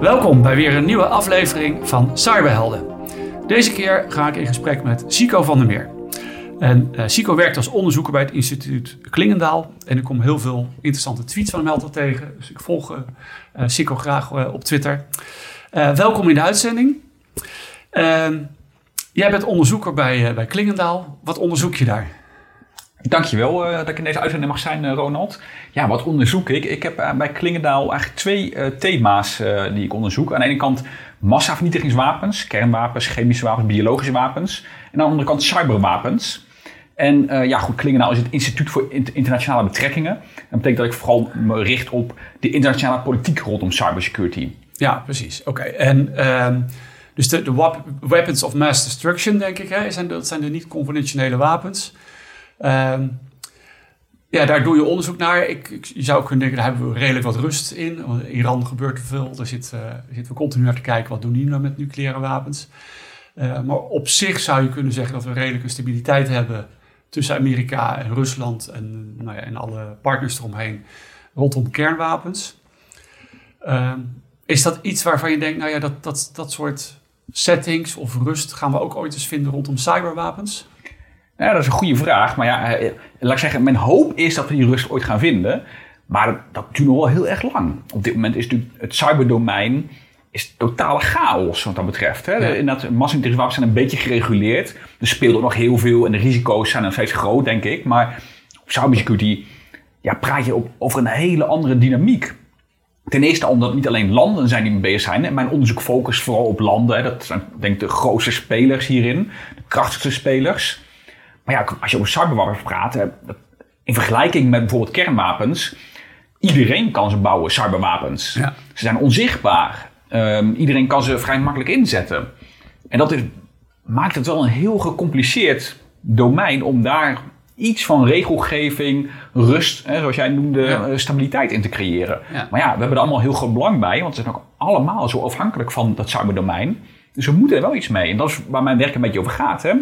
Welkom bij weer een nieuwe aflevering van Cyberhelden. Deze keer ga ik in gesprek met Sico van der Meer. En eh Sico werkt als onderzoeker bij het instituut Klingendaal. En ik kom heel veel interessante tweets van hem altijd tegen. Dus ik volg eh, eh, Sico graag op Twitter. Welkom in de uitzending. Ehm, jij bent onderzoeker bij, bij Klingendaal. Wat onderzoek je daar? Dankjewel dat ik in deze uitzending mag zijn, Ronald. Ja, wat onderzoek ik? Ik heb bij Klingendaal eigenlijk twee thema's die ik onderzoek. Aan de ene kant massavernietigingswapens, kernwapens, chemische wapens, biologische wapens. En aan de andere kant cyberwapens. En ja, goed, Klingendaal is het Instituut voor Internationale Betrekkingen. Dat betekent dat ik vooral me richt op de internationale politiek rondom cybersecurity. Ja, precies. Oké. En ehm, dus de, de weapons of mass destruction, denk ik, hè, zijn, dat zijn de niet-conventionele wapens. Ehm, ja, daar doe je onderzoek naar. Ik, ik, je zou kunnen denken, daar hebben we redelijk wat rust in. Want in Iran gebeurt er veel. Daar zit, uh, zitten we continu naar te kijken, wat doen die nou met nucleaire wapens? Uh, maar op zich zou je kunnen zeggen dat we redelijk een stabiliteit hebben tussen Amerika en Rusland en, nou ja, en alle partners eromheen rondom kernwapens. Uh, is dat iets waarvan je denkt, nou ja, dat, dat, dat soort settings of rust gaan we ook ooit eens vinden rondom cyberwapens? Ja, dat is een goede vraag. Maar ja, eh, laat ik zeggen, mijn hoop is dat we die rust ooit gaan vinden. Maar dat, duurt nog wel heel erg lang. Op dit moment is natuurlijk het cyberdomein is totale chaos wat dat betreft. Hè. Ja. Inderdaad, massaintelligentiewapens zijn een beetje gereguleerd. Er speelt ook nog heel veel en de risico's zijn nog steeds groot, denk ik. Maar op cybersecurity ja, praat je op, over een hele andere dynamiek. Ten eerste omdat niet alleen landen zijn die mee bezig zijn. En mijn onderzoek focust vooral op landen. Hè. Dat zijn denk ik de grootste spelers hierin. De krachtigste spelers. Maar ja, als je over cyberwapens praat, in vergelijking met bijvoorbeeld kernwapens, iedereen kan ze bouwen, cyberwapens. Ja. Ze zijn onzichtbaar. Um, iedereen kan ze vrij makkelijk inzetten. En dat is, maakt het wel een heel gecompliceerd domein om daar iets van regelgeving, rust, hè, zoals jij noemde, ja. stabiliteit in te creëren. Ja. Maar ja, we hebben er allemaal heel groot belang bij, want ze zijn ook allemaal zo afhankelijk van dat cyberdomein. Dus we moeten er wel iets mee. En dat is waar mijn werk een beetje over gaat. Hè?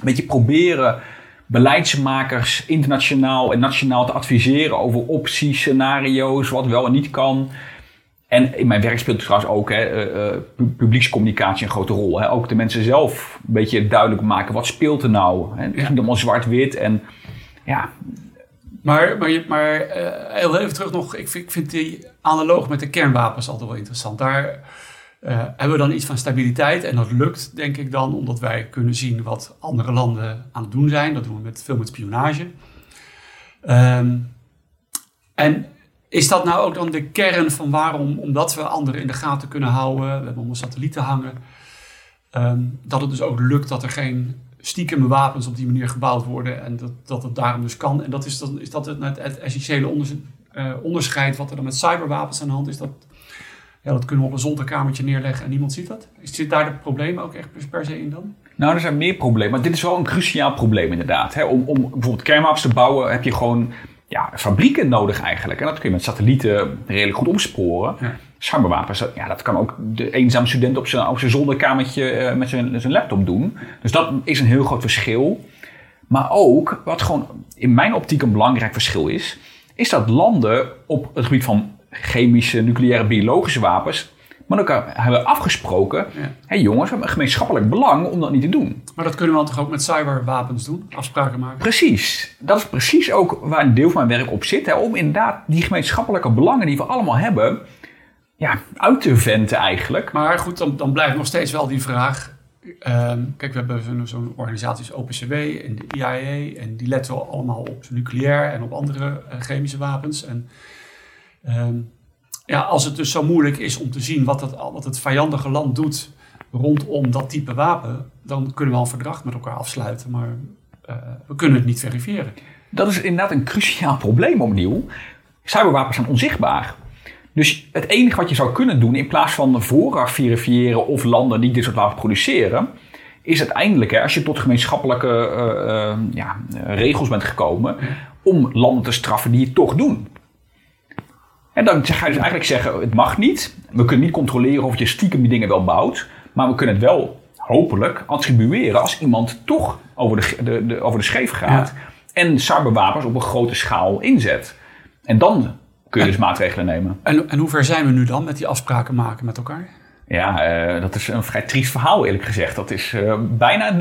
een beetje proberen beleidsmakers internationaal en nationaal te adviseren over opties, scenario's, wat wel en niet kan. En in mijn werk speelt trouwens ook hè, uh, publiekscommunicatie een grote rol. Hè. Ook de mensen zelf een beetje duidelijk maken wat speelt er nou. Hè. Het is niet allemaal zwart-wit en ja. Maar, maar, maar uh, heel even terug nog, ik vind, ik vind die analoog met de kernwapens altijd wel interessant. Daar uh, hebben we dan iets van stabiliteit. En dat lukt, denk ik dan, omdat wij kunnen zien wat andere landen aan het doen zijn. Dat doen we met, veel met spionage. Um, en is dat nou ook dan de kern van waarom, omdat we anderen in de gaten kunnen houden, we hebben allemaal satellieten hangen, um, dat het dus ook lukt dat er geen stiekeme wapens op die manier gebouwd worden en dat, dat het daarom dus kan. En dat is, dan, is dat het, het, het essentiële uh, onderscheid wat er dan met cyberwapens aan de hand is. Dat, ja, dat kunnen we op een zolderkamertje neerleggen en niemand ziet dat. Zit daar het probleem ook echt per se in dan? Nou, er zijn meer problemen. Maar dit is wel een cruciaal probleem inderdaad. Om, om bijvoorbeeld kernwapens te bouwen heb je gewoon ja, fabrieken nodig eigenlijk. En dat kun je met satellieten redelijk goed opsporen. Ja. Cyberwapens, ja, dat kan ook de eenzame student op zijn, op zijn zolderkamertje uh, met zijn, zijn laptop doen. Dus dat is een heel groot verschil. Maar ook, wat gewoon in mijn optiek een belangrijk verschil is, is dat landen op het gebied van chemische, nucleaire, biologische wapens met elkaar hebben afgesproken. Ja. Hé hey jongens, we hebben een gemeenschappelijk belang om dat niet te doen. Maar dat kunnen we dan toch ook met cyberwapens doen? Afspraken maken? Precies. Dat is precies ook waar een deel van mijn werk op zit. Hè, om inderdaad die gemeenschappelijke belangen die we allemaal hebben, ja, uit te venten eigenlijk. Maar goed, dan, dan blijft nog steeds wel die vraag. Um, kijk, we hebben zo'n zo organisatie als OPCW en de IAEA. En die letten allemaal op nucleair en op andere uh, chemische wapens. En um, ja, als het dus zo moeilijk is om te zien wat het, wat het vijandige land doet rondom dat type wapen, dan kunnen we wel een verdrag met elkaar afsluiten, maar uh, we kunnen het niet verifiëren. Dat is inderdaad een cruciaal probleem opnieuw. Cyberwapens zijn onzichtbaar. Dus het enige wat je zou kunnen doen, in plaats van vooraf verifiëren of landen die dit soort wapens produceren, is uiteindelijk, hè, als je tot gemeenschappelijke uh, uh, ja, regels bent gekomen, om landen te straffen die het toch doen. En dan ga je dus eigenlijk zeggen, het mag niet. We kunnen niet controleren of je stiekem die dingen wel bouwt. Maar we kunnen het wel hopelijk attribueren als iemand toch over de, de, de over de scheef gaat. En cyberwapens op een grote schaal inzet. En dan kun je dus maatregelen nemen. En, en hoe ver zijn we nu dan met die afspraken maken met elkaar? Ja, uh, dat is een vrij triest verhaal eerlijk gezegd. Dat is uh, bijna 0,0.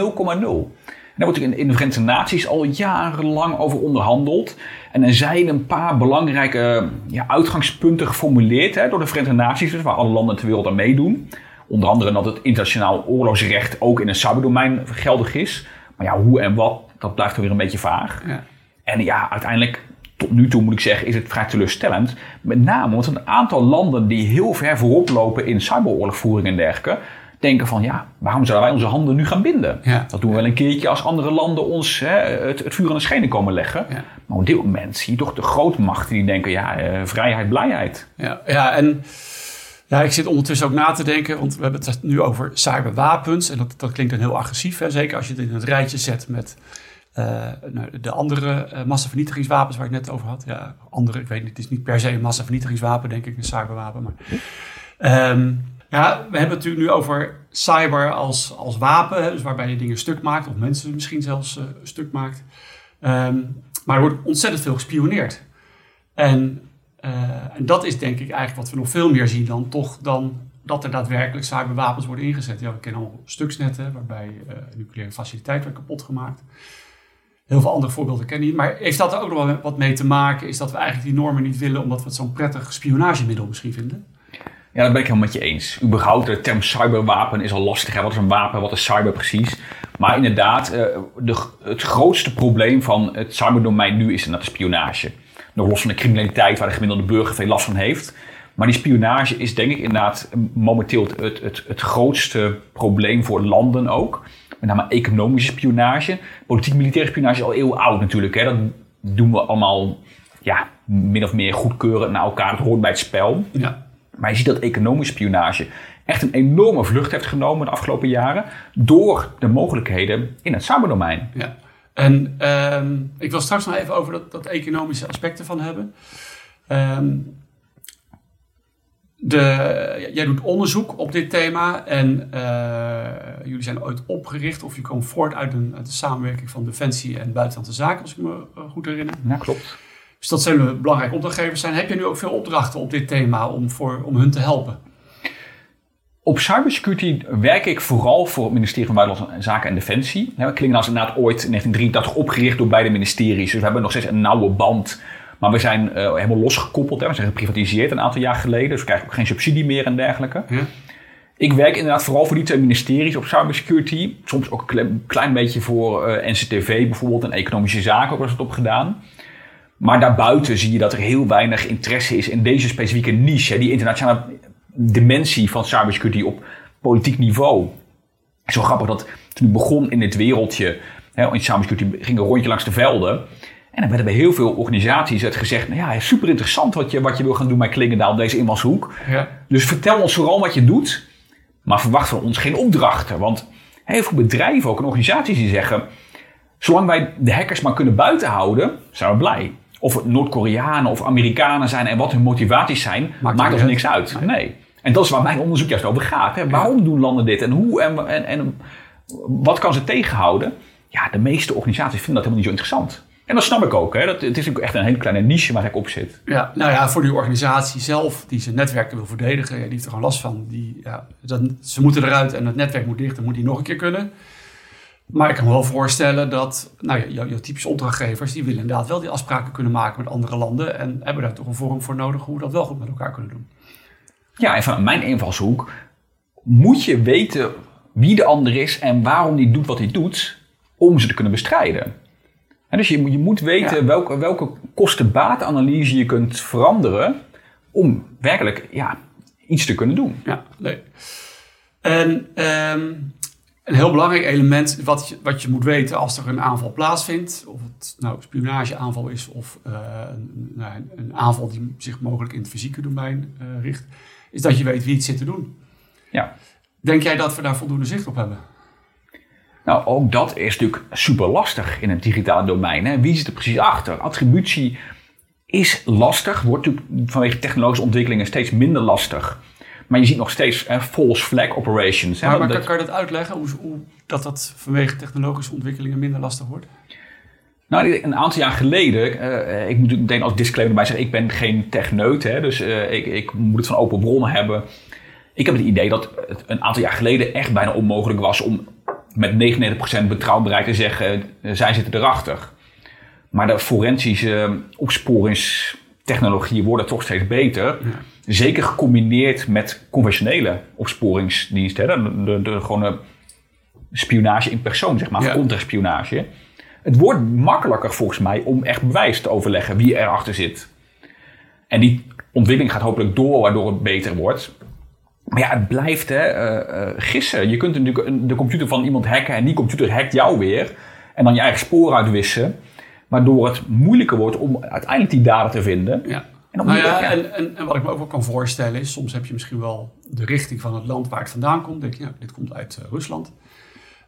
Daar wordt in, in de Verenigde Naties al jarenlang over onderhandeld. En er zijn een paar belangrijke ja, uitgangspunten geformuleerd hè, door de Verenigde Naties, dus waar alle landen ter wereld aan meedoen. Onder andere dat het internationaal oorlogsrecht ook in het cyberdomein geldig is. Maar ja, hoe en wat, dat blijft er weer een beetje vaag. Ja. En ja, uiteindelijk, tot nu toe moet ik zeggen, is het vrij teleurstellend. Met name omdat een aantal landen die heel ver voorop lopen in cyberoorlogvoering en dergelijke, denken van ja, waarom zouden wij onze handen nu gaan binden? Dat doen we wel een keertje als andere landen ons hè, het, het, vuur aan de schenen komen leggen. Ja. Maar op dit moment zie je toch de grootmachten die denken ja, uh, vrijheid, blijheid. Ja, ja en ja, ik zit ondertussen ook na te denken, want we hebben het nu over cyberwapens. En dat, dat klinkt dan heel agressief, hè? zeker als je het in het rijtje zet met uh, de andere uh, massavernietigingswapens waar ik net over had. Ja, andere, ik weet niet, het is niet per se een massavernietigingswapen, denk ik, een cyberwapen. Maar, um, ja, we hebben het natuurlijk nu over cyber als, als wapen, dus waarbij je dingen stuk maakt, of mensen misschien zelfs uh, stuk maakt. Um, maar er wordt ontzettend veel gespioneerd. En uh, en dat is denk ik eigenlijk wat we nog veel meer zien dan toch dan dat er daadwerkelijk cyberwapens worden ingezet. Ja, we kennen al stuksnetten waarbij uh, nucleaire faciliteit wordt kapot gemaakt. Heel veel andere voorbeelden kennen niet. Maar heeft dat er ook nog wat mee te maken? Is dat we eigenlijk die normen niet willen omdat we het zo'n prettig spionagemiddel misschien vinden? Ja, dat ben ik helemaal met je eens. Überhaupt, de term cyberwapen is al lastig. Hè? Wat is een wapen? Wat is cyber precies? Maar inderdaad, uh, de, het grootste probleem van het cyberdomein nu is inderdaad de spionage. Nog los van de criminaliteit waar de gemiddelde burger veel last van heeft. Maar die spionage is denk ik inderdaad momenteel het, het, het grootste probleem voor landen ook. Met name economische spionage. Politiek-militaire spionage is al eeuwen oud natuurlijk. Hè. Dat doen we allemaal ja, min of meer goedkeuren naar elkaar. Het hoort bij het spel. Ja. Maar je ziet dat economische spionage echt een enorme vlucht heeft genomen de afgelopen jaren. Door de mogelijkheden in het cyberdomein. Ja. En ehm, ik wil straks nog even over dat, dat economische aspect ervan hebben. Ehm, de, jij doet onderzoek op dit thema en uh, jullie zijn ooit opgericht of je komt voort uit, een, uit de samenwerking van Defensie en Buitenlandse Zaken, als ik me eh, goed herinner. Ja, klopt. Dus dat zullen belangrijke opdrachtgevers zijn. Heb je nu ook veel opdrachten op dit thema om, voor, om hun te helpen? Op cybersecurity werk ik vooral voor het ministerie van Buitenlandse Zaken en Defensie. We klingen als inderdaad ooit in 1983 opgericht door beide ministeries. Dus we hebben nog steeds een nauwe band. Maar we zijn uh, helemaal losgekoppeld. Hè. We zijn geprivatiseerd een aantal jaar geleden. Dus we krijgen ook geen subsidie meer en dergelijke. Ja. Ik werk inderdaad vooral voor die twee ministeries op cybersecurity. Soms ook een klein beetje voor uh, eh, NCTV bijvoorbeeld en economische zaken ook was het op gedaan. Maar daarbuiten zie je dat er heel weinig interesse is in deze specifieke niche. Hè, die internationale dimensie van cybersecurity op politiek niveau. Zo grappig dat toen ik begon in dit wereldje, hè, in cybersecurity, ging een rondje langs de velden. En dan werden bij heel veel organisaties het gezegd, nou ja, super interessant wat je, wat je wil gaan doen bij Klingendaal, deze invalshoek. Ja. Dus vertel ons vooral wat je doet, maar verwacht van ons geen opdrachten. Want heel veel bedrijven, ook en organisaties die zeggen, zolang wij de hackers maar kunnen buitenhouden, zijn we blij. Of het Noord-Koreanen of Amerikanen zijn en wat hun motivaties zijn, maakt, maakt ons niks uit. nee. En dat is waar mijn onderzoek juist over gaat. Hè. Waarom doen landen dit en hoe en, en, en wat kan ze tegenhouden? Ja, de meeste organisaties vinden dat helemaal niet zo interessant. En dat snap ik ook. Hè. Dat, het is ook echt een hele kleine niche waar ik op zit. Ja, nou ja, voor die organisatie zelf, die zijn netwerken wil verdedigen, die heeft er gewoon last van. Die, ja, ze moeten eruit en het netwerk moet dicht, dan moet die nog een keer kunnen. Maar ik kan me wel voorstellen dat nou, jouw, jouw typische opdrachtgevers, die willen inderdaad wel die afspraken kunnen maken met andere landen. En hebben daar toch een vorm voor nodig hoe we dat wel goed met elkaar kunnen doen. Ja, en van mijn invalshoek moet je weten wie de ander is en waarom die doet wat hij doet, om ze te kunnen bestrijden. En dus je, je moet weten welke, welke kosten-baatanalyse je kunt veranderen om werkelijk ja, iets te kunnen doen. Ja, nee. En um, een heel belangrijk element wat je, wat je moet weten als er een aanval plaatsvindt, of het nou spionageaanval is of uh, een, nou, een, aanval die zich mogelijk in het fysieke domein uh, richt, is dat je weet wie het zit te doen. Ja. Denk jij dat we daar voldoende zicht op hebben? Nou, ook dat is natuurlijk super lastig in het digitale domein. Hè? Wie zit er precies achter? Attributie is lastig, wordt natuurlijk vanwege technologische ontwikkelingen steeds minder lastig. Maar je ziet nog steeds hè, false flag operations. Hè? Maar, maar Dat- kan, kan je dat uitleggen, hoe, hoe dat dat vanwege technologische ontwikkelingen minder lastig wordt? Nou, een aantal jaar geleden, eh, ik moet meteen als disclaimer erbij zeggen, ik ben geen techneut, hè, dus eh, ik, ik moet het van open bronnen hebben. Ik heb het idee dat het een aantal jaar geleden echt bijna onmogelijk was om met 99% betrouwbaarheid te zeggen, eh, zij zitten erachter. Maar de forensische opsporingstechnologieën worden toch steeds beter. Zeker gecombineerd met conventionele opsporingsdiensten. hè, De, de, de gewone spionage in persoon, zeg maar, Ja. contraspionage. Het wordt makkelijker volgens mij om echt bewijs te overleggen wie erachter zit. En die ontwikkeling gaat hopelijk door, waardoor het beter wordt. Maar ja, het blijft hè, eh, eh, gissen. Je kunt natuurlijk de computer van iemand hacken en die computer hackt jou weer. En dan je eigen spoor uitwissen. Waardoor het moeilijker wordt om uiteindelijk die data te vinden. Ja. En Nou ja, ja. En, en, en wat ik me ook wel kan voorstellen is, soms heb je misschien wel de richting van het land waar het vandaan komt. Denk je, dit komt uit eh, Rusland.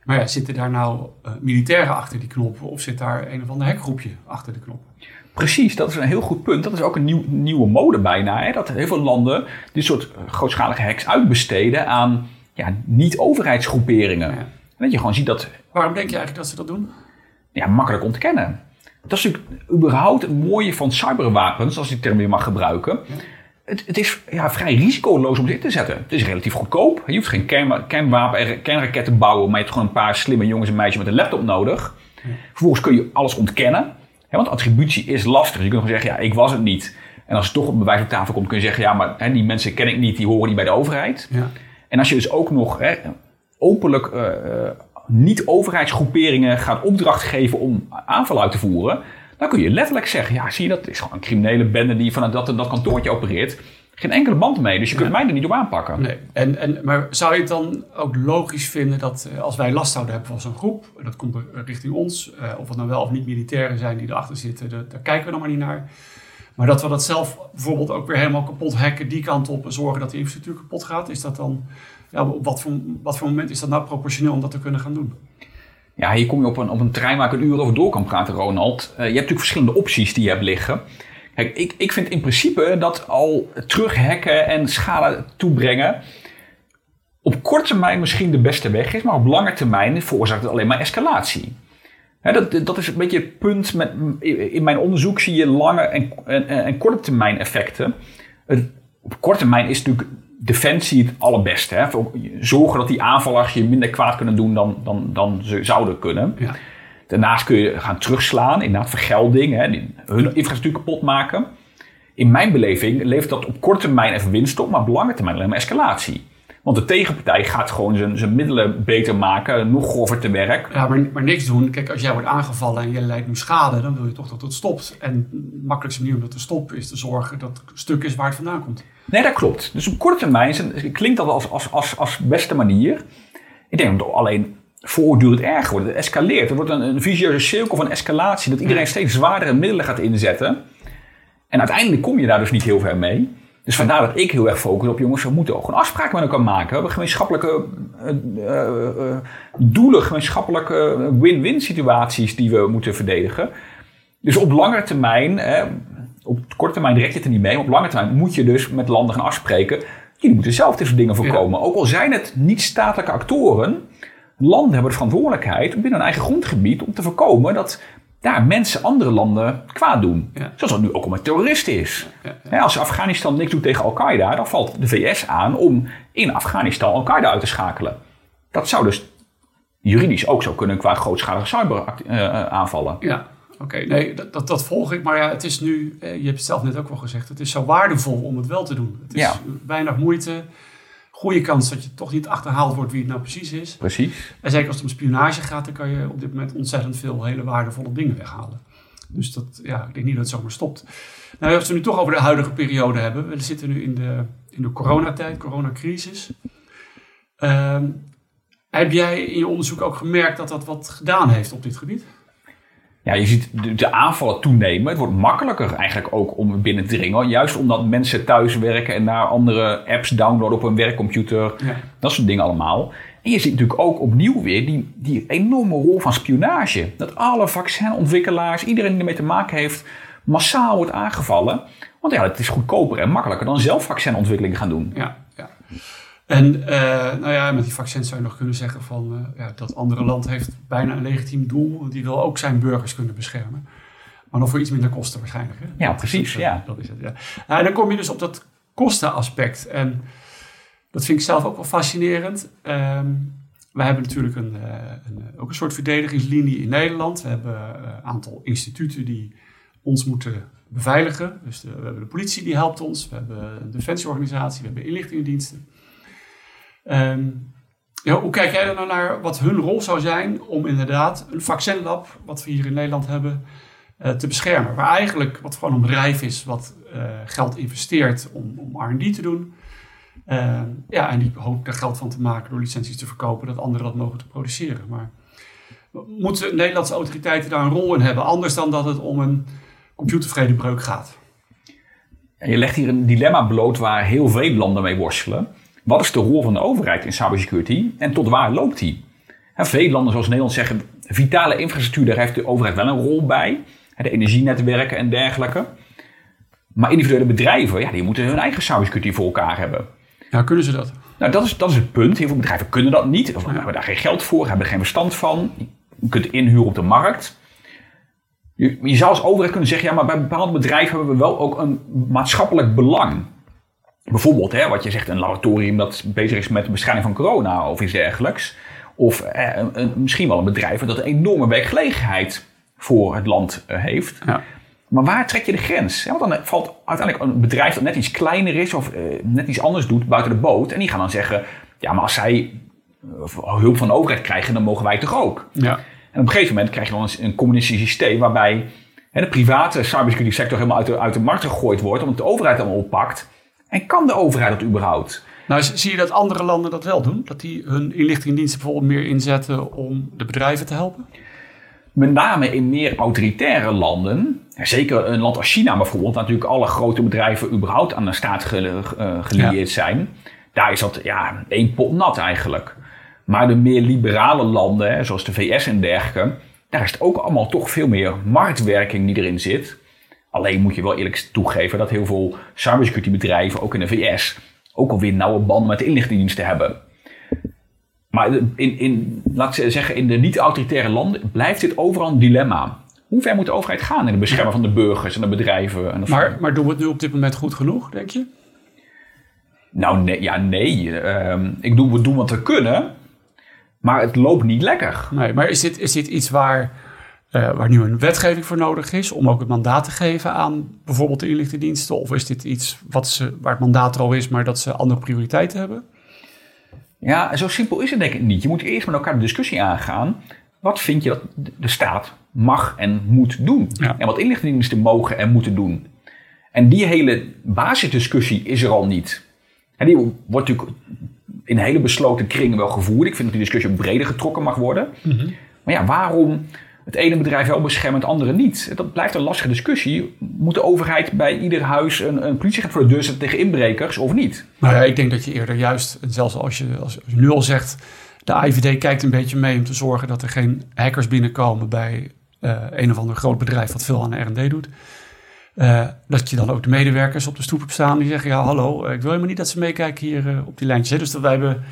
Maar ja, zitten daar nou eh, militairen achter die knoppen of zit daar een of ander hackgroepje achter de knoppen? Precies, dat is een heel goed punt. Dat is ook een nieuw, nieuwe mode bijna. Hè? Dat heel veel landen dit soort eh, grootschalige hacks uitbesteden aan ja, niet-overheidsgroeperingen. Ja. En dat je gewoon ziet dat Waarom denk je eigenlijk dat ze dat doen? ja, makkelijk ontkennen. Dat is natuurlijk überhaupt het mooie van cyberwapens, als ik die term weer mag gebruiken. Het, het is ja, vrij risicoloos om ze in te zetten. Het is relatief goedkoop. Je hoeft geen kern, kernwapen, eh, kernraket te bouwen, maar je hebt gewoon een paar slimme jongens en meisjes met een laptop nodig. Vervolgens kun je alles ontkennen. Hè, want attributie is lastig. Je kunt gewoon zeggen, ja, ik was het niet. En als er toch een bewijs op tafel komt, kun je zeggen, ja, maar hè, die mensen ken ik niet, die horen niet bij de overheid. Ja. En als je dus ook nog hè, openlijk eh, niet-overheidsgroeperingen gaat opdracht geven om aanval uit te voeren, dan kun je letterlijk zeggen: ja, zie je dat? Het is gewoon een criminele bende die vanuit dat, dat kantoortje opereert. Geen enkele band mee, dus je kunt mij er niet op aanpakken. Nee. En, en, maar zou je het dan ook logisch vinden dat eh, als wij last zouden hebben van zo'n groep, en dat komt er richting ons, eh, of het nou wel of niet militairen zijn die erachter zitten, daar, daar kijken we dan maar niet naar. Maar dat we dat zelf bijvoorbeeld ook weer helemaal kapot hacken, die kant op en zorgen dat de infrastructuur kapot gaat, is dat dan, ja, op wat voor, wat voor moment is dat nou proportioneel om dat te kunnen gaan doen? Ja, hier kom je op een, op een terrein waar ik een uur over door kan praten, Ronald. Eh, je hebt natuurlijk verschillende opties die je hebt liggen. Kijk, ik, ik vind in principe dat al terughacken en schade toebrengen op korte termijn misschien de beste weg is, maar op lange termijn veroorzaakt het alleen maar escalatie. Hè, dat, dat is een beetje het punt. Met, in mijn onderzoek zie je lange en, en, en korte termijn effecten. Op korte termijn is natuurlijk defensie het allerbeste. Hè? Zorgen dat die aanvallers je minder kwaad kunnen doen dan, dan, dan ze zouden kunnen. Ja. Daarnaast kun je gaan terugslaan, inderdaad vergelding, hè, hun infrastructuur kapot maken. In mijn beleving levert dat op korte termijn even winst op, maar op lange termijn alleen maar escalatie. Want de tegenpartij gaat gewoon zijn, zijn middelen beter maken, nog grover te werk. Ja, maar, maar niks doen. Kijk, als jij wordt aangevallen en je leidt nu schade, dan wil je toch dat het stopt. En de makkelijkste manier om dat te stoppen is te zorgen dat het stuk is waar het vandaan komt. Nee, dat klopt. Dus op korte termijn klinkt dat als, als, als, als beste manier. Ik denk dat alleen voortdurend erger wordt. Het escaleert. Het wordt een, een vicieuze cirkel van escalatie. Dat iedereen steeds zwaardere middelen gaat inzetten. En uiteindelijk kom je daar dus niet heel ver mee. Dus vandaar dat ik heel erg focus op, jongens, we moeten ook gewoon afspraken met elkaar maken. We hebben gemeenschappelijke eh, eh, eh, doelen, gemeenschappelijke win-win situaties die we moeten verdedigen. Dus op lange termijn, hè, op korte termijn direct het er niet mee, maar op lange termijn moet je dus met landen gaan afspreken. Jullie moeten zelf dit soort dingen voorkomen. Ook al zijn het niet-statelijke actoren, landen hebben de verantwoordelijkheid binnen hun eigen grondgebied om te voorkomen dat daar mensen andere landen kwaad doen. Ja. Zoals dat nu ook al met terroristen is. Ja, Als Afghanistan niks doet tegen Al-Qaeda, dan valt de VS aan om in Afghanistan Al-Qaeda uit te schakelen. Dat zou dus juridisch ook zo kunnen qua grootschalige cyberaanvallen. Ja, oké. Nee, dat, dat, dat volg ik. Maar ja, het is nu, eh, je hebt het zelf net ook wel gezegd, het is zo waardevol om het wel te doen. Het is Ja. weinig moeite, goede kans dat je toch niet achterhaald wordt wie het nou precies is. Precies. En zeker als het om spionage gaat, dan kan je op dit moment ontzettend veel hele waardevolle dingen weghalen. Dus dat, ja, ik denk niet dat het zomaar stopt. Nou, als we het nu toch over de huidige periode hebben. We zitten nu in de, in de coronatijd, coronacrisis. Ehm, heb jij in je onderzoek ook gemerkt dat dat wat gedaan heeft op dit gebied? Ja, je ziet de, de aanvallen toenemen. Het wordt makkelijker eigenlijk ook om binnen te dringen. Juist omdat mensen thuis werken en naar andere apps downloaden op hun werkcomputer. Ja. Dat soort dingen allemaal. En je ziet natuurlijk ook opnieuw weer die, die enorme rol van spionage. Dat alle vaccinontwikkelaars, iedereen die ermee te maken heeft, massaal wordt aangevallen. Want ja, het is goedkoper en makkelijker dan zelf vaccinontwikkeling gaan doen. Ja, ja. En eh, nou ja, met die vaccins zou je nog kunnen zeggen van uh, ja, dat andere land heeft bijna een legitiem doel. Want die wil ook zijn burgers kunnen beschermen. Maar nog voor iets minder kosten waarschijnlijk. Hè? Ja, precies. Dat, ja. dat is het, ja. Nou, en dan kom je dus op dat kostenaspect. En dat vind ik zelf ook wel fascinerend. Um, wij hebben natuurlijk een, een, ook een soort verdedigingslinie in Nederland. We hebben een aantal instituten die ons moeten beveiligen. Dus de, we hebben de politie die helpt ons. We hebben een defensieorganisatie. We hebben inlichtingendiensten. Um, ja, hoe kijk jij er nou naar wat hun rol zou zijn om inderdaad een vaccinlab, wat we hier in Nederland hebben, uh, te beschermen? Waar eigenlijk wat gewoon een bedrijf is wat uh, geld investeert om, om R&D te doen. Uh, ja, en die hoopt er geld van te maken door licenties te verkopen, dat anderen dat mogen te produceren. Maar moeten Nederlandse autoriteiten daar een rol in hebben, anders dan dat het om een computervredebreuk gaat? Je legt hier een dilemma bloot waar heel veel landen mee worstelen. Wat is de rol van de overheid in cybersecurity en tot waar loopt die? En veel landen zoals Nederland zeggen, vitale infrastructuur, daar heeft de overheid wel een rol bij. De energienetwerken en dergelijke. Maar individuele bedrijven, ja, die moeten hun eigen cybersecurity voor elkaar hebben. Ja, kunnen ze dat? Nou, dat is, dat is het punt. Heel veel bedrijven kunnen dat niet. Of hebben daar geen geld voor, hebben er geen verstand van. Je kunt inhuren op de markt. Je, je zou als overheid kunnen zeggen, ja, maar bij bepaalde bedrijven hebben we wel ook een maatschappelijk belang. Bijvoorbeeld, hè, wat je zegt, een laboratorium dat bezig is met de bestrijding van corona of iets dergelijks. Of eh, een, een, misschien wel een bedrijf dat een enorme werkgelegenheid voor het land uh, heeft. Ja. Maar waar trek je de grens? Ja, want dan valt uiteindelijk een bedrijf dat net iets kleiner is of uh, net iets anders doet buiten de boot. En die gaan dan zeggen, ja, maar als zij hulp van de overheid krijgen, dan mogen wij toch ook. Ja. En op een gegeven moment krijg je dan een, een communistisch systeem waarbij hè, de private cybersecurity sector helemaal uit de, uit de markt gegooid wordt, omdat de overheid allemaal oppakt. En kan de overheid dat überhaupt? Nou, zie je dat andere landen dat wel doen? Dat die hun inlichtingendiensten bijvoorbeeld meer inzetten om de bedrijven te helpen? Met name in meer autoritaire landen, zeker een land als China bijvoorbeeld, waar natuurlijk alle grote bedrijven überhaupt aan de staat gelieerd ja. zijn, daar is dat ja, één pot nat eigenlijk. Maar de meer liberale landen, zoals de VS en dergelijke, daar is het ook allemaal toch veel meer marktwerking die erin zit. Alleen moet je wel eerlijk toegeven dat heel veel cybersecurity bedrijven, ook in de VS, ook alweer nauwe banden met de inlichtingendiensten hebben. Maar in, in, laat ik zeggen, in de niet-autoritaire landen blijft dit overal een dilemma. Hoe ver moet de overheid gaan in het beschermen van de burgers en de bedrijven? En de maar, maar doen we het nu op dit moment goed genoeg, denk je? Nou, nee, ja, nee. Um, ik doe, we doen wat we kunnen, maar het loopt niet lekker. Nee, maar is dit, is dit iets waar, uh, waar nu een wetgeving voor nodig is om ook het mandaat te geven aan bijvoorbeeld de inlichtingendiensten? Of is dit iets wat ze, waar het mandaat er al is, maar dat ze andere prioriteiten hebben? Ja, zo simpel is het denk ik niet. Je moet eerst met elkaar de discussie aangaan. Wat vind je dat de staat mag en moet doen? Ja. En wat inlichtingendiensten mogen en moeten doen? En die hele basisdiscussie is er al niet. En die wordt natuurlijk in hele besloten kringen wel gevoerd. Ik vind dat die discussie breder getrokken mag worden. Mm -hmm. Maar ja, waarom het ene bedrijf wel beschermen, het andere niet? Dat blijft een lastige discussie. Moet de overheid bij ieder huis een, een politieagent voor de deur zetten tegen inbrekers of niet? Nou ja, ik denk dat je eerder juist, zelfs als je, als je nu al zegt... de IVD kijkt een beetje mee om te zorgen dat er geen hackers binnenkomen... bij uh, een of ander groot bedrijf wat veel aan de R&D doet... Uh, dat je dan ook de medewerkers op de stoep hebt staan die zeggen: Ja, hallo, ik wil helemaal niet dat ze meekijken hier op die lijntjes. Hè. Dus dat wij hebben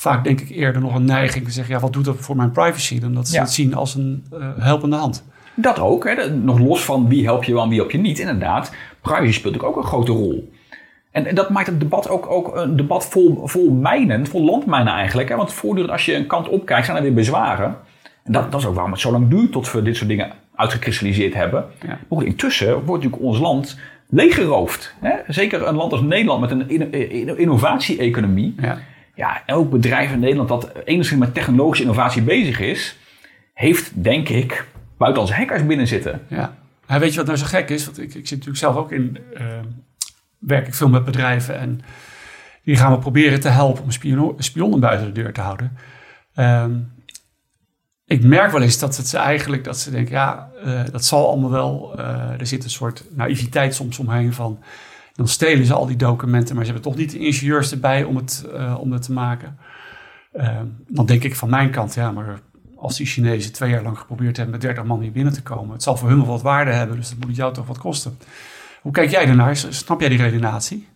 vaak, denk ik, eerder nog een neiging te zeggen: Ja, wat doet dat voor mijn privacy? Dan dat ze Ja. het zien als een uh, helpende hand. Dat ook, hè? Nog los van wie help je wel en wie help je niet. Inderdaad, privacy speelt ook een grote rol. En, en dat maakt het debat ook, ook een debat vol, vol mijnen, vol landmijnen eigenlijk. Hè? Want voortdurend als je een kant op kijkt, zijn er weer bezwaren. En dat, dat is ook waarom het zo lang duurt tot we dit soort dingen uitgekristalliseerd hebben. Ja. Maar intussen wordt natuurlijk ons land leeggeroofd. Hè? Zeker een land als Nederland met een inno- innovatie-economie. Ja. Ja, elk bedrijf in Nederland dat enigszins met technologische innovatie bezig is, heeft denk ik buitenlandse hackers binnen zitten. Ja. Ja, weet je wat nou zo gek is? Want ik, ik zit natuurlijk zelf ook in. eh, werk ik veel met bedrijven en die gaan we proberen te helpen om spionnen, spionnen buiten de deur te houden. Ehm, ik merk wel eens dat het ze eigenlijk dat ze denken, ja, eh, dat zal allemaal wel. eh, er zit een soort naïviteit soms omheen van. Dan stelen ze al die documenten, maar ze hebben toch niet de ingenieurs erbij om het, eh, om het te maken. Ehm, dan denk ik van mijn kant, ja, maar als die Chinezen twee jaar lang geprobeerd hebben met 30 man hier binnen te komen, het zal voor hun wel wat waarde hebben, dus dat moet het jou toch wat kosten. Hoe kijk jij daarnaar? Snap jij die redenatie?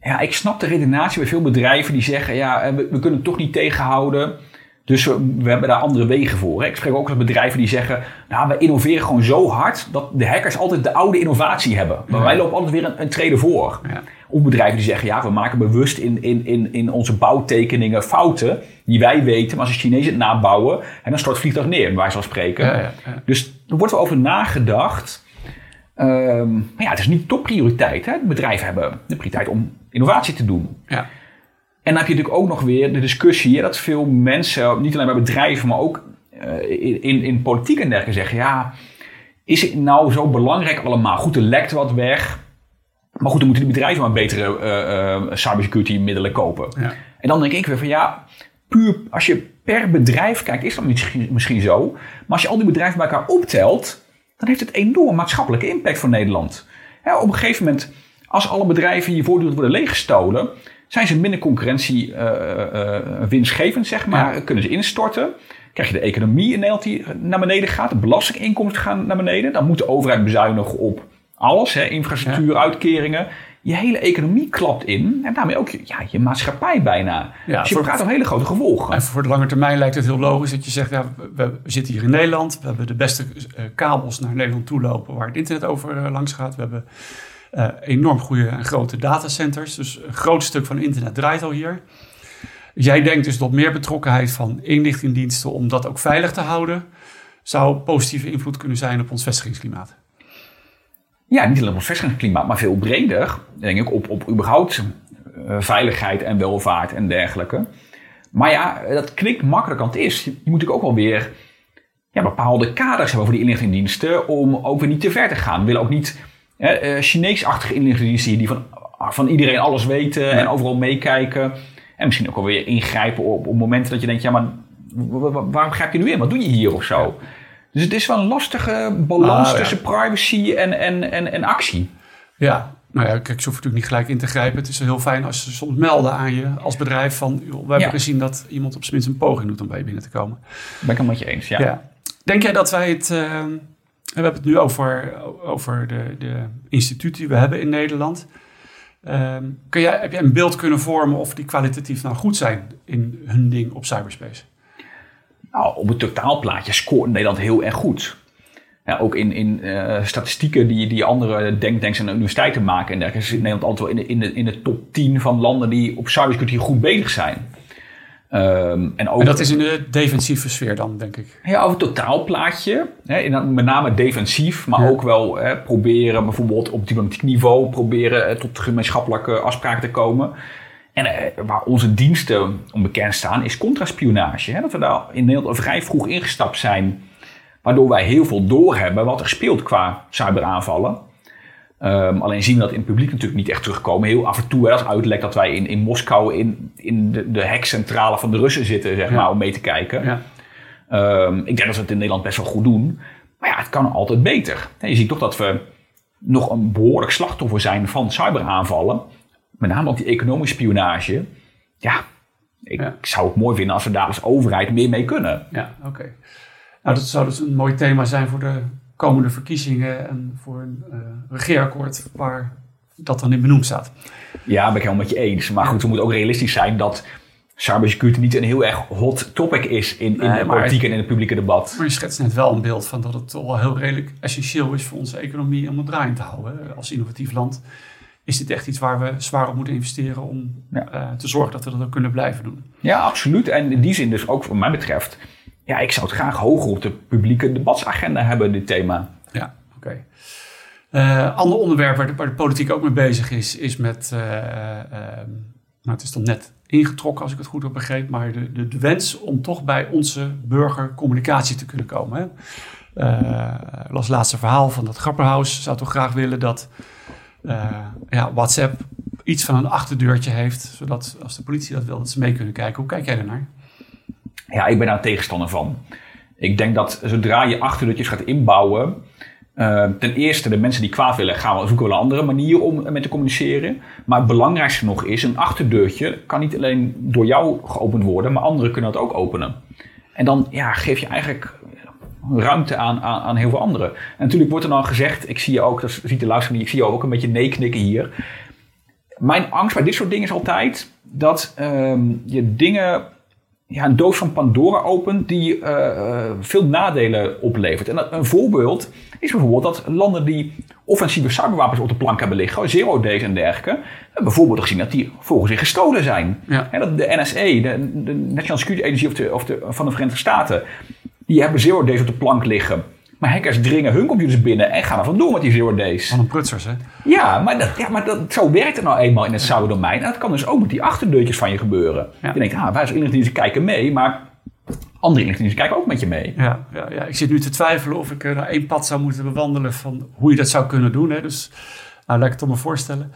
Ja, ik snap de redenatie bij veel bedrijven die zeggen: ja, we, we kunnen het toch niet tegenhouden. Dus we, hebben daar andere wegen voor. Ik spreek ook met bedrijven die zeggen: Nou, we innoveren gewoon zo hard dat de hackers altijd de oude innovatie hebben. Maar wij lopen altijd weer een, een trede voor. Ja. Of bedrijven die zeggen: Ja, we maken bewust in, in, in, in onze bouwtekeningen fouten die wij weten. Maar als de Chinezen het nabouwen, en dan stort het vliegtuig neer, waar zal spreken. Ja, dus er wordt wel over nagedacht. Um, maar ja, het is niet topprioriteit. Hè. Bedrijven hebben de prioriteit om innovatie te doen. Ja. En dan heb je natuurlijk ook nog weer de discussie dat veel mensen, niet alleen bij bedrijven, maar ook uh, in, in politiek en dergelijke zeggen: ja, is het nou zo belangrijk allemaal? Goed, er lekt wat weg. Maar goed, dan moeten die bedrijven maar betere uh, uh, cybersecurity middelen kopen. Ja. En dan denk ik weer van ja, puur als je per bedrijf kijkt, is dat misschien, misschien zo. Maar als je al die bedrijven bij elkaar optelt, dan heeft het enorm maatschappelijke impact voor Nederland. op een gegeven moment, als alle bedrijven hier voortdurend worden leeggestolen, zijn ze minder concurrentie uh, winstgevend, zeg maar. Kunnen ze instorten. Krijg je de economie in Nederland die naar beneden gaat. De belastinginkomsten gaan naar beneden. Dan moet de overheid bezuinigen op alles. Hè, infrastructuur, uitkeringen. Je hele economie klapt in. En daarmee ook je, ja, je maatschappij bijna. Ja, dus je krijgt een hele grote gevolgen. En voor de lange termijn lijkt het heel logisch dat je zegt... Ja, we, zitten hier in Nederland. We hebben de beste kabels naar Nederland toe lopen... waar het internet over langs gaat. We hebben uh, enorm goede en grote datacenters. Dus een groot stuk van internet draait al hier. Jij denkt dus dat meer betrokkenheid van inlichtingendiensten om dat ook veilig te houden, zou positieve invloed kunnen zijn op ons vestigingsklimaat. Ja, niet alleen op ons vestigingsklimaat, maar veel breder. Denk ik op, op überhaupt uh, veiligheid en welvaart en dergelijke. Maar ja, dat klinkt makkelijk aan het is. Je moet natuurlijk ook wel weer ja, bepaalde kaders hebben voor die inlichtingendiensten om ook weer niet te ver te gaan. We willen ook niet uh, Chinees-achtige inlichtingendiensten die van, van iedereen alles weten en overal meekijken. En misschien ook alweer ingrijpen op, op momenten dat je denkt, ja, maar waarom grijp je nu in? Wat doe je hier of zo? Dus het is wel een lastige balans ah, tussen privacy en, en, en, en actie. Ja, nou ja, kijk, ze hoeft natuurlijk niet gelijk in te grijpen. Het is heel fijn als ze soms melden aan je als bedrijf van... We hebben gezien dat iemand op zijn minst een poging doet om bij je binnen te komen. Ben ik het met je eens, ja. ja. Denk jij dat wij het... Uh, we hebben het nu over, over de, de instituten die we hebben in Nederland. Um, kun jij, heb jij een beeld kunnen vormen of die kwalitatief nou goed zijn in hun ding op cyberspace? Nou, op het totaalplaatje scoort Nederland heel erg goed. Ja, ook in, in uh, statistieken die, die andere denktanks en universiteiten maken. En dergelijke zit Nederland altijd wel in de, in, de, in de top 10 van landen die op cybersecurity goed bezig zijn. Um, en, ook, en, dat is in de defensieve sfeer dan, denk ik. Ja, over het totaalplaatje. Hè, met name defensief, maar ook wel hè, proberen bijvoorbeeld op diplomatiek niveau proberen eh, tot gemeenschappelijke afspraken te komen. En eh, waar onze diensten onbekend staan, is contraspionage. Hè, dat we daar in Nederland vrij vroeg ingestapt zijn, waardoor wij heel veel doorhebben wat er speelt qua cyberaanvallen. Um, alleen zien we dat in het publiek natuurlijk niet echt terugkomen. Heel af en toe als uitlek dat wij in, in Moskou in, in de, de hekcentrale van de Russen zitten, zeg maar, om mee te kijken. Ja. Um, ik denk dat we het in Nederland best wel goed doen. Maar ja, het kan altijd beter. je ziet toch dat we nog een behoorlijk slachtoffer zijn van cyberaanvallen. Met name ook die economische spionage. Ja, ik zou het mooi vinden als we daar als overheid meer mee kunnen. Ja, oké. Nou, dat zou dus een mooi thema zijn voor de komende verkiezingen en voor een uh, regeerakkoord waar dat dan in benoemd staat. Ja, ben ik helemaal met je eens. Maar goed, we moeten ook realistisch zijn dat cybersecurity niet een heel erg hot topic is in, in de politiek en in het publieke debat. Maar je schetst net wel een beeld van dat het wel heel redelijk essentieel is voor onze economie om het draaiend te houden. Als innovatief land is dit echt iets waar we zwaar op moeten investeren om uh, te zorgen dat we dat ook kunnen blijven doen. Ja, absoluut. En in die zin dus ook wat mij betreft ja, ik zou het graag hoger op de publieke debatsagenda hebben, dit thema. Ja, oké. Okay. Uh, ander onderwerp waar de, politiek ook mee bezig is, is met, uh, nou het is dan net ingetrokken als ik het goed heb begrepen, maar de, de, wens om toch bij onze burger communicatie te kunnen komen. Hè? Uh, het laatste verhaal van dat Grapperhaus zou toch graag willen dat ja, WhatsApp iets van een achterdeurtje heeft, zodat als de politie dat wil, dat ze mee kunnen kijken. Hoe kijk jij daarnaar? Ja, ik ben daar tegenstander van. Ik denk dat zodra je achterdeurtjes gaat inbouwen, Uh, ten eerste, de mensen die kwaad willen, gaan we zoeken wel een andere manier om met te communiceren. Maar het belangrijkste nog is, een achterdeurtje kan niet alleen door jou geopend worden, maar anderen kunnen dat ook openen. En dan ja, geef je eigenlijk ruimte aan, aan, heel veel anderen. En natuurlijk wordt er dan gezegd, ik zie je ook, dat ziet de luisteraar ik zie je ook een beetje nee knikken hier. Mijn angst bij dit soort dingen is altijd dat um, je dingen ja, een doos van Pandora opent die uh, veel nadelen oplevert. En een voorbeeld is bijvoorbeeld dat landen die offensieve cyberwapens op de plank hebben liggen, zero days en dergelijke, bijvoorbeeld gezien dat die volgens zich gestolen zijn. Ja. dat de NSA, de, de National Security Agency of de, of de, van de Verenigde Staten, die hebben zero days op de plank liggen. Maar hackers dringen hun computers binnen en gaan er vandoor met die zero days. Van een prutsers, hè? Ja, maar, dat, ja, maar dat, zo werkt het nou eenmaal in het cyberdomein. En dat kan dus ook met die achterdeurtjes van je gebeuren. Je denkt, ah, wij als inlichtingendiensten kijken mee, maar andere inlichtingendiensten kijken ook met je mee. Ja, ja, ja, ik zit nu te twijfelen of ik nou één pad zou moeten bewandelen van hoe je dat zou kunnen doen. Hè. Dus nou, laat ik het me voorstellen.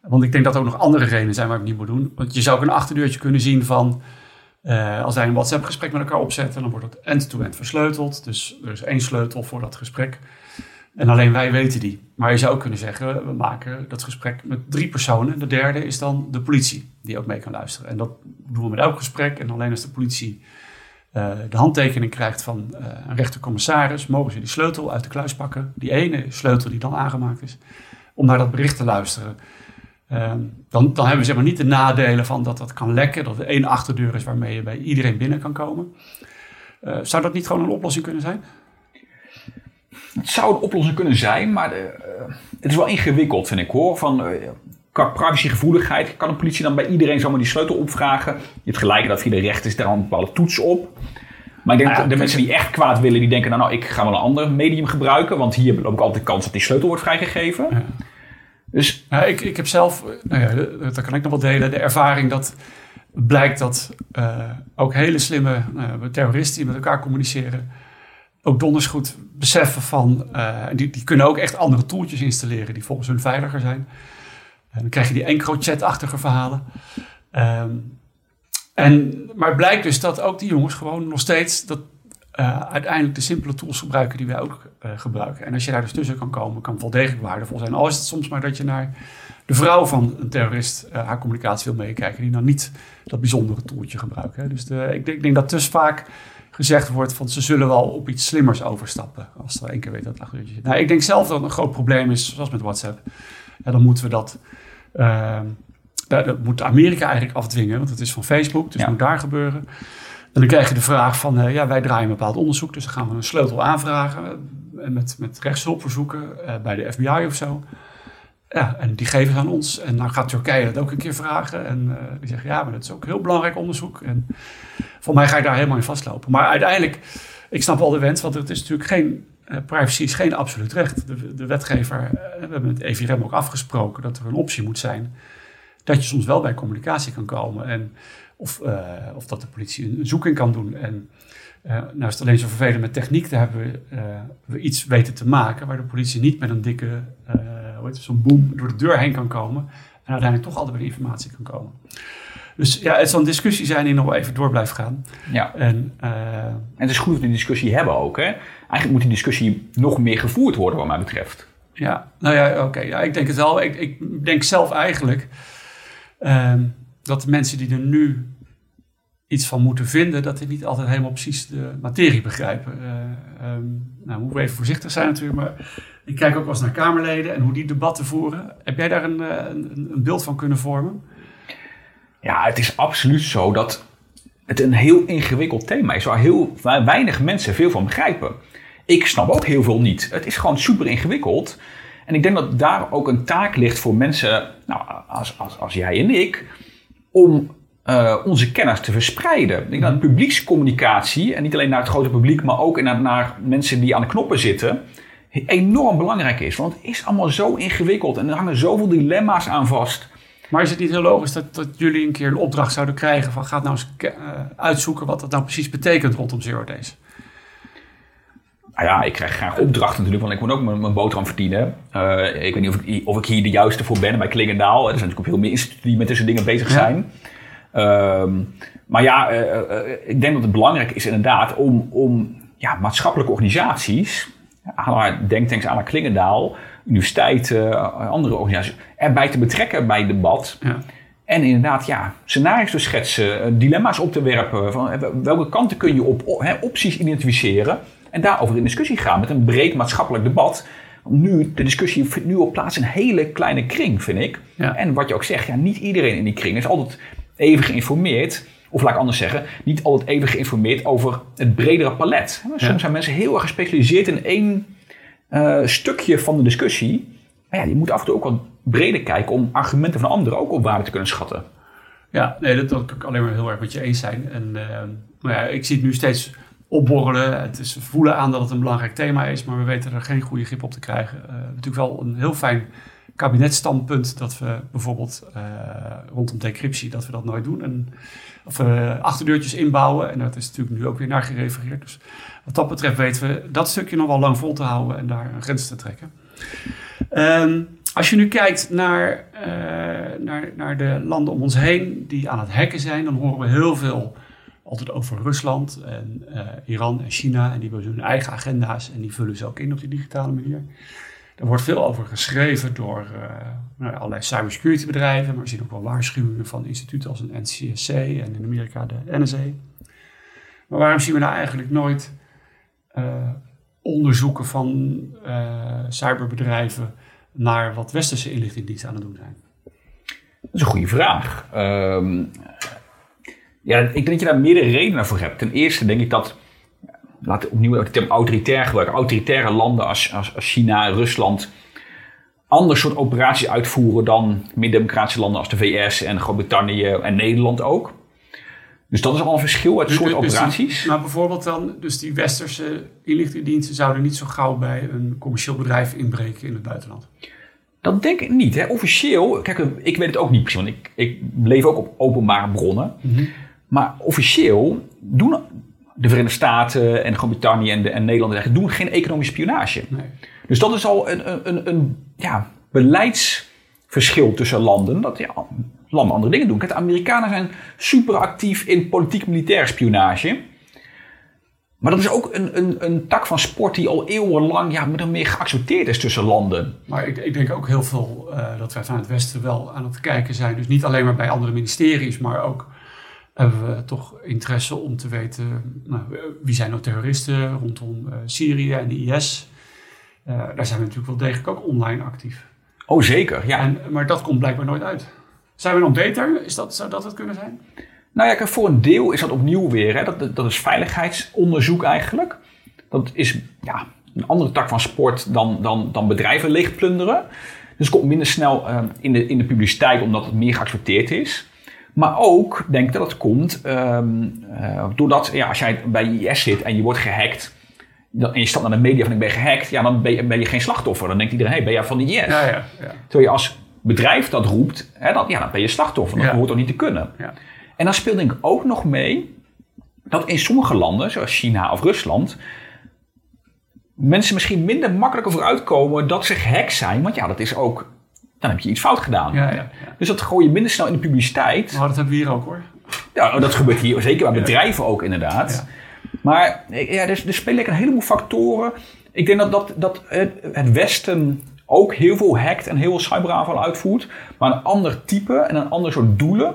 Want ik denk dat er ook nog andere redenen zijn waar ik het niet moet doen. Want je zou ook een achterdeurtje kunnen zien van uh, als wij een WhatsApp-gesprek met elkaar opzetten, dan wordt het end-to-end versleuteld. Dus er is één sleutel voor dat gesprek. En alleen wij weten die. Maar je zou ook kunnen zeggen, we maken dat gesprek met drie personen. De derde is dan de politie, die ook mee kan luisteren. En dat doen we met elk gesprek. En alleen als de politie uh, de handtekening krijgt van uh, een rechtercommissaris, mogen ze die sleutel uit de kluis pakken. Die ene sleutel die dan aangemaakt is, om naar dat bericht te luisteren. Ehm, dan, dan hebben we zeg maar niet de nadelen van dat dat kan lekken, dat er één achterdeur is waarmee je bij iedereen binnen kan komen. Uh, zou dat niet gewoon een oplossing kunnen zijn? Het zou een oplossing kunnen zijn, maar uh, het is wel ingewikkeld, vind ik hoor. Van, uh, qua privacygevoeligheid kan de politie dan bij iedereen zomaar die sleutel opvragen. Je hebt gelijk dat via de recht is daar een bepaalde toets op. Maar ik denk dat de mensen die echt kwaad willen, die denken, nou, nou ik ga wel een ander medium gebruiken, want hier loop ik altijd de kans dat die sleutel wordt vrijgegeven. Ja. Dus ik, ik heb zelf, nou ja, dat kan ik nog wel delen, de ervaring dat blijkt dat uh, ook hele slimme uh, terroristen die met elkaar communiceren, ook donders goed beseffen van, die, die kunnen ook echt andere toeltjes installeren die volgens hun veiliger zijn. En dan krijg je die EncroChat-achtige verhalen. Um, en, maar het blijkt dus dat ook die jongens gewoon nog steeds dat uh, uiteindelijk de simpele tools gebruiken die wij ook uh, gebruiken. En als je daar dus tussen kan komen, kan het wel degelijk waardevol zijn. Al is het soms maar dat je naar de vrouw van een terrorist uh, haar communicatie wil meekijken, die dan niet dat bijzondere tooltje gebruiken. Dus de, ik, denk, ik, denk, dat dus vaak gezegd wordt van ze zullen wel op iets slimmers overstappen. Als er één keer weet dat het achter zit. Nou, ik denk zelf dat een groot probleem is, zoals met WhatsApp. Ja, dan moeten we dat. Ehm, dat moet Amerika eigenlijk afdwingen, want het is van Facebook, dus het moet daar gebeuren. En dan krijg je de vraag van, uh, ja, wij draaien een bepaald onderzoek, dus dan gaan we een sleutel aanvragen uh, met, met rechtshulpverzoeken uh, bij de FBI of zo. Ja, en die geven ze aan ons. En dan gaat Turkije dat ook een keer vragen. En die zeggen, ja, maar dat is ook heel belangrijk onderzoek. En voor mij ga je daar helemaal in vastlopen. Maar uiteindelijk, ik snap wel de wens, want het is natuurlijk geen, privacy is geen absoluut recht. De, de wetgever, we hebben met EVRM ook afgesproken dat er een optie moet zijn. Dat je soms wel bij communicatie kan komen. En of, uh, of dat de politie een zoeking kan doen. En uh, nou is het alleen zo vervelend met techniek. Daar hebben we, uh, we iets weten te maken waar de politie niet met een dikke, hoe heet het, zo'n boom door de deur heen kan komen. En uiteindelijk toch altijd bij de informatie kan komen. Dus ja, het zal een discussie zijn die nog wel even door blijft gaan. Ja. En, en het is goed dat we die discussie hebben ook. Hè? Eigenlijk moet die discussie nog meer gevoerd worden, wat mij betreft. Ja, nou ja, oké. Okay. Ja, ik denk het wel. Ik, ik denk zelf eigenlijk uh, dat de mensen die er nu iets van moeten vinden, dat die niet altijd helemaal precies de materie begrijpen. Uh, nou, moeten we even voorzichtig zijn natuurlijk, maar ik kijk ook wel eens naar Kamerleden en hoe die debatten voeren. Heb jij daar een, eh, een, een beeld van kunnen vormen? Ja, het is absoluut zo dat het een heel ingewikkeld thema is, waar heel weinig mensen veel van begrijpen. Ik snap ook heel veel niet. Het is gewoon super ingewikkeld. En ik denk dat daar ook een taak ligt voor mensen nou, als, als, als jij en ik, om uh, onze kennis te verspreiden. Ik denk dat mhm. publiekscommunicatie, en niet alleen naar het grote publiek, maar ook naar, naar mensen die aan de knoppen zitten, enorm belangrijk is. Want het is allemaal zo ingewikkeld en er hangen zoveel dilemma's aan vast. Maar is het niet heel logisch dat, dat jullie een keer een opdracht zouden krijgen van gaat nou eens uh, uitzoeken wat dat nou precies betekent rondom Zero Days? Nou ja, ik krijg graag opdrachten natuurlijk, want ik moet ook mijn, mijn boterham verdienen. Uh, ik weet niet of ik, of ik, hier de juiste voor ben bij Klingendaal. Er zijn natuurlijk ook veel meer instituten die met deze dingen bezig zijn. Ja. Um, maar ja, uh, uh, ik denk dat het belangrijk is inderdaad om, om ja, maatschappelijke organisaties aan denktanks aan Klingendaal, universiteiten, andere organisaties, erbij te betrekken bij het debat. Ja. En inderdaad, ja, scenario's te schetsen, eh, dilemma's op te werpen. Van eh, welke kanten kun je op, hè, opties identificeren en daarover in discussie gaan met een breed maatschappelijk debat. Nu, de discussie vindt nu op plaats in een hele kleine kring, vind ik. Ja. En wat je ook zegt, ja, niet iedereen in die kring is altijd even geïnformeerd. Of laat ik anders zeggen, niet altijd even geïnformeerd over het bredere palet. Soms Ja. zijn mensen heel erg gespecialiseerd in één eh, stukje van de discussie. Maar ja, je moet af en toe ook wat breder kijken om argumenten van anderen ook op waarde te kunnen schatten. Ja, nee, dat, dat kan ik alleen maar heel erg met je eens zijn. En, eh, maar ja, ik zie het nu steeds opborrelen. Het is we voelen aan dat het een belangrijk thema is, maar we weten er geen goede grip op te krijgen. Hebben natuurlijk wel een heel fijn kabinetstandpunt dat we bijvoorbeeld eh, rondom decryptie, dat we dat nooit doen. En, of we achterdeurtjes inbouwen. En dat is natuurlijk nu ook weer naar gerefereerd. Dus wat dat betreft weten we dat stukje nog wel lang vol te houden en daar een grens te trekken. Ehm, als je nu kijkt naar, naar, naar de landen om ons heen die aan het hacken zijn, dan horen we heel veel altijd over Rusland en eh, Iran en China. En die hebben hun eigen agenda's en die vullen ze ook in op die digitale manier. Er wordt veel over geschreven door ja, allerlei cybersecurity bedrijven, maar we zien ook wel waarschuwingen van instituten als een NCSC en in Amerika de NSA. Maar waarom zien we nou eigenlijk nooit eh, onderzoeken van cyberbedrijven naar wat westerse inlichtingendiensten aan het doen zijn? Dat is een goede vraag. Ehm, ja, ik denk dat je daar meerdere redenen voor hebt. Ten eerste denk ik dat, laat ik opnieuw de term autoritair gebruiken, autoritaire landen als, als, als China, Rusland, ander soort operaties uitvoeren dan meer democratische landen als de VS en Groot-Brittannië en Nederland ook. Dus dat is al een verschil uit soort Dus die- operaties. maar bijvoorbeeld dan, dus die westerse inlichtingendiensten zouden niet zo gauw bij een commercieel bedrijf inbreken in het buitenland. Dat denk ik niet. Hè. Officieel, kijk, ik weet het ook niet precies, want ik, ik leef ook op openbare bronnen. Maar officieel doen de Verenigde Staten en Groot-Brittannië en, de- en Nederland doen geen economische spionage. Nee. Dus dat is al een, een, een, een ja, beleidsverschil tussen landen. Dat ja, landen andere dingen doen. Kijk, de Amerikanen zijn super actief in politiek-militaire spionage. Maar dat is ook een, een, een tak van sport die al eeuwenlang ja, of meer geaccepteerd is tussen landen. Maar ik, ik denk ook heel veel eh, dat wij van het Westen wel aan het kijken zijn. Dus niet alleen maar bij andere ministeries, maar ook hebben we toch interesse om te weten nou, wie zijn nou terroristen rondom eh, Syrië en de IS. Eh, daar zijn we natuurlijk wel degelijk ook online actief. Oh, zeker. Ja. En, maar dat komt blijkbaar nooit uit. Zijn we nog beter? Is dat, zou dat het kunnen zijn? Nou ja, kijk, voor een deel is dat opnieuw weer. Hè, dat, dat is veiligheidsonderzoek eigenlijk. Dat is ja, een andere tak van sport dan, dan, dan bedrijven leegplunderen. Dus het komt minder snel eh, in, de, in de publiciteit omdat het meer geaccepteerd is. Maar ook denk ik dat het komt ehm, eh, doordat ja, als jij bij IS zit en je wordt gehackt. dan- En je stapt naar de media van ik ben gehackt. Ja, dan ben je, ben je geen slachtoffer. Dan denkt iedereen, hey, ben jij van de IS? Ja, ja, ja. Terwijl je als bedrijf dat roept, hè, dan, ja, dan ben je slachtoffer. Dat hoort toch niet te kunnen. ja. En dan speelt denk ik ook nog mee dat in sommige landen, zoals China of Rusland, mensen misschien minder makkelijk vooruitkomen dat ze gehackt zijn. Want ja, dat is ook, dan heb je iets fout gedaan. Ja, ja. Dus dat gooi je minder snel in de publiciteit. Maar dat hebben we hier ook hoor. Ja, dat gebeurt hier zeker bij bedrijven ook inderdaad. Maar ja, er, er spelen een heleboel factoren. Ik denk dat, dat, dat het, het Westen ook heel veel hackt en heel veel cyberaanvallen uitvoert. Maar een ander type en een ander soort doelen.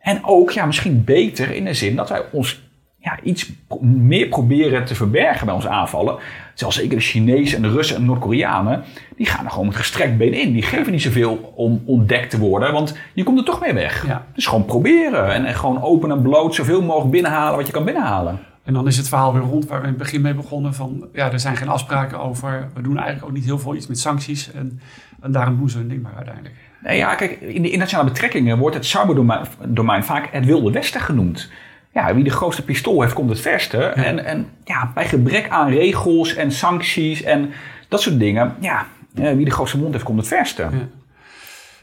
En ook ja, misschien beter in de zin dat wij ons ja, iets meer proberen te verbergen bij onze aanvallen. Zelfs zeker de Chinezen en de Russen en de Noord-Koreanen. Die gaan er gewoon met gestrekt been in. Die geven niet zoveel om ontdekt te worden. Want je komt er toch mee weg. Ja. Dus gewoon proberen. En, en gewoon open en bloot zoveel mogelijk binnenhalen wat je kan binnenhalen. En dan is het verhaal weer rond waar we in het begin mee begonnen. Van ja, er zijn geen afspraken over. We doen eigenlijk ook niet heel veel iets met sancties. En, en daarom doen ze hun ding maar uiteindelijk. Nee, ja, kijk, in de internationale betrekkingen wordt het cyberdomein domein vaak het wilde westen genoemd. Ja, wie de grootste pistool heeft, komt het verste. En, en ja, bij gebrek aan regels en sancties en dat soort dingen, ja, eh, wie de grootste mond heeft, komt het verste. Ja.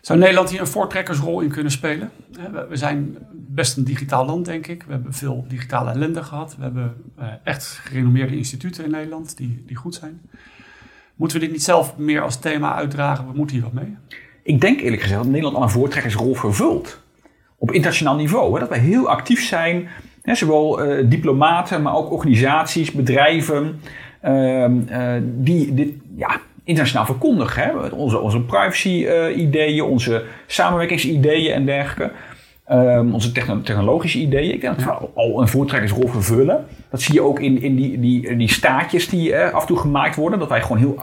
Zou Nederland hier een voortrekkersrol in kunnen spelen? Eh, we- We zijn best een digitaal land, denk ik. We hebben veel digitale ellende gehad. We hebben eh, echt gerenommeerde instituten in Nederland die, die goed zijn. Moeten we dit niet zelf meer als thema uitdragen? We moeten hier wat mee. Ik denk eerlijk gezegd dat Nederland al een voortrekkersrol vervult. Op internationaal niveau. Hè, dat wij heel actief zijn. Hè, zowel eh, diplomaten, maar ook organisaties, bedrijven. ehm, eh, die dit ja, internationaal verkondigen. Hè? Onze, onze privacy-ideeën, onze samenwerkingsideeën en dergelijke. Ehm, onze techno- technologische ideeën. Ik denk dat we al een voortrekkersrol vervullen. Dat zie je ook in, in die, die, die staatjes die eh, af en toe gemaakt worden. Dat wij gewoon heel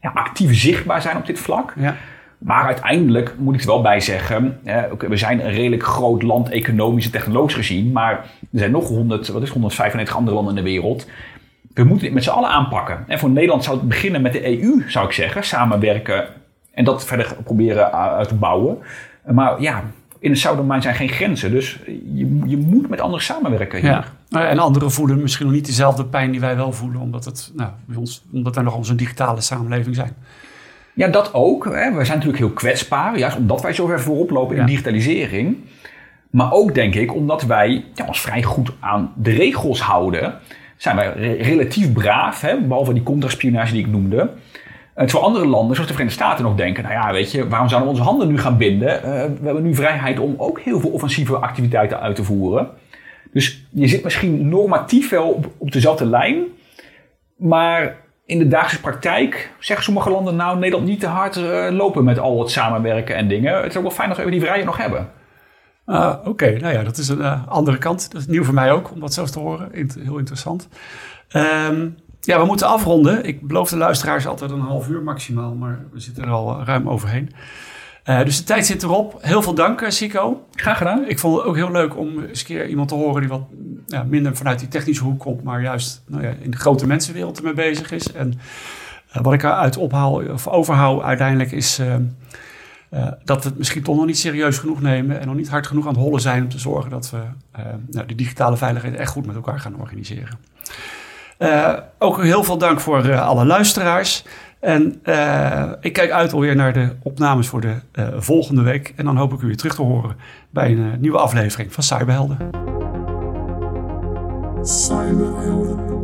ja, actief zichtbaar zijn op dit vlak. Ja. Maar uiteindelijk moet ik er wel bij zeggen, eh, we zijn een redelijk groot land economisch en technologisch gezien, maar er zijn nog 100, wat is 195 andere landen in de wereld. We moeten dit met z'n allen aanpakken. En voor Nederland zou het beginnen met de EU, zou ik zeggen, samenwerken en dat verder proberen uit te bouwen. Maar ja, in het zoutdomein zijn geen grenzen, dus je, je moet met anderen samenwerken hier. Ja. Nou, En anderen voelen misschien nog niet dezelfde pijn die wij wel voelen, omdat, het, nou, bij ons, omdat wij nog onze digitale samenleving zijn. Ja, dat ook. Hè. We zijn natuurlijk heel kwetsbaar, juist omdat wij zo ver voorop lopen in Ja. digitalisering. Maar ook denk ik omdat wij ja, ons vrij goed aan de regels houden, zijn wij re- relatief braaf, hè, behalve die contraspionage die ik noemde. Eh, terwijl andere landen, zoals de Verenigde Staten, nog denken: nou ja, weet je, waarom zouden we onze handen nu gaan binden? Eh, we hebben nu vrijheid om ook heel veel offensieve activiteiten uit te voeren. Dus je zit misschien normatief wel op, op dezelfde lijn, maar in de dagelijkse praktijk zeggen sommige landen nou Nederland niet te hard eh, lopen met al het samenwerken en dingen. Het is ook wel fijn dat we die vrijheid nog hebben. Ah, Oké, nou ja, dat is een eh, andere kant. Dat is nieuw voor mij ook, om dat zelfs te horen. Heel interessant. Ehm, ja, we moeten afronden. Ik beloof de luisteraars altijd een half uur maximaal, maar we zitten er al eh, ruim overheen. Eh, dus de tijd zit erop. Heel veel dank, eh, Sico. Graag gedaan. Ik vond het ook heel leuk om eens een keer iemand te horen die wat ja, minder vanuit die technische hoek komt, maar juist nou ja, in de grote mensenwereld ermee bezig is. En eh, wat ik eruit ophaal of overhoud uiteindelijk is dat we het misschien toch nog niet serieus genoeg nemen en nog niet hard genoeg aan het hollen zijn om te zorgen dat we nou, de digitale veiligheid echt goed met elkaar gaan organiseren. Ook heel veel dank voor alle luisteraars. En eh, ik kijk uit alweer naar de opnames voor de eh, volgende week. En dan hoop ik u weer terug te horen bij een eh, nieuwe aflevering van Cyberhelden. Cyberhelden.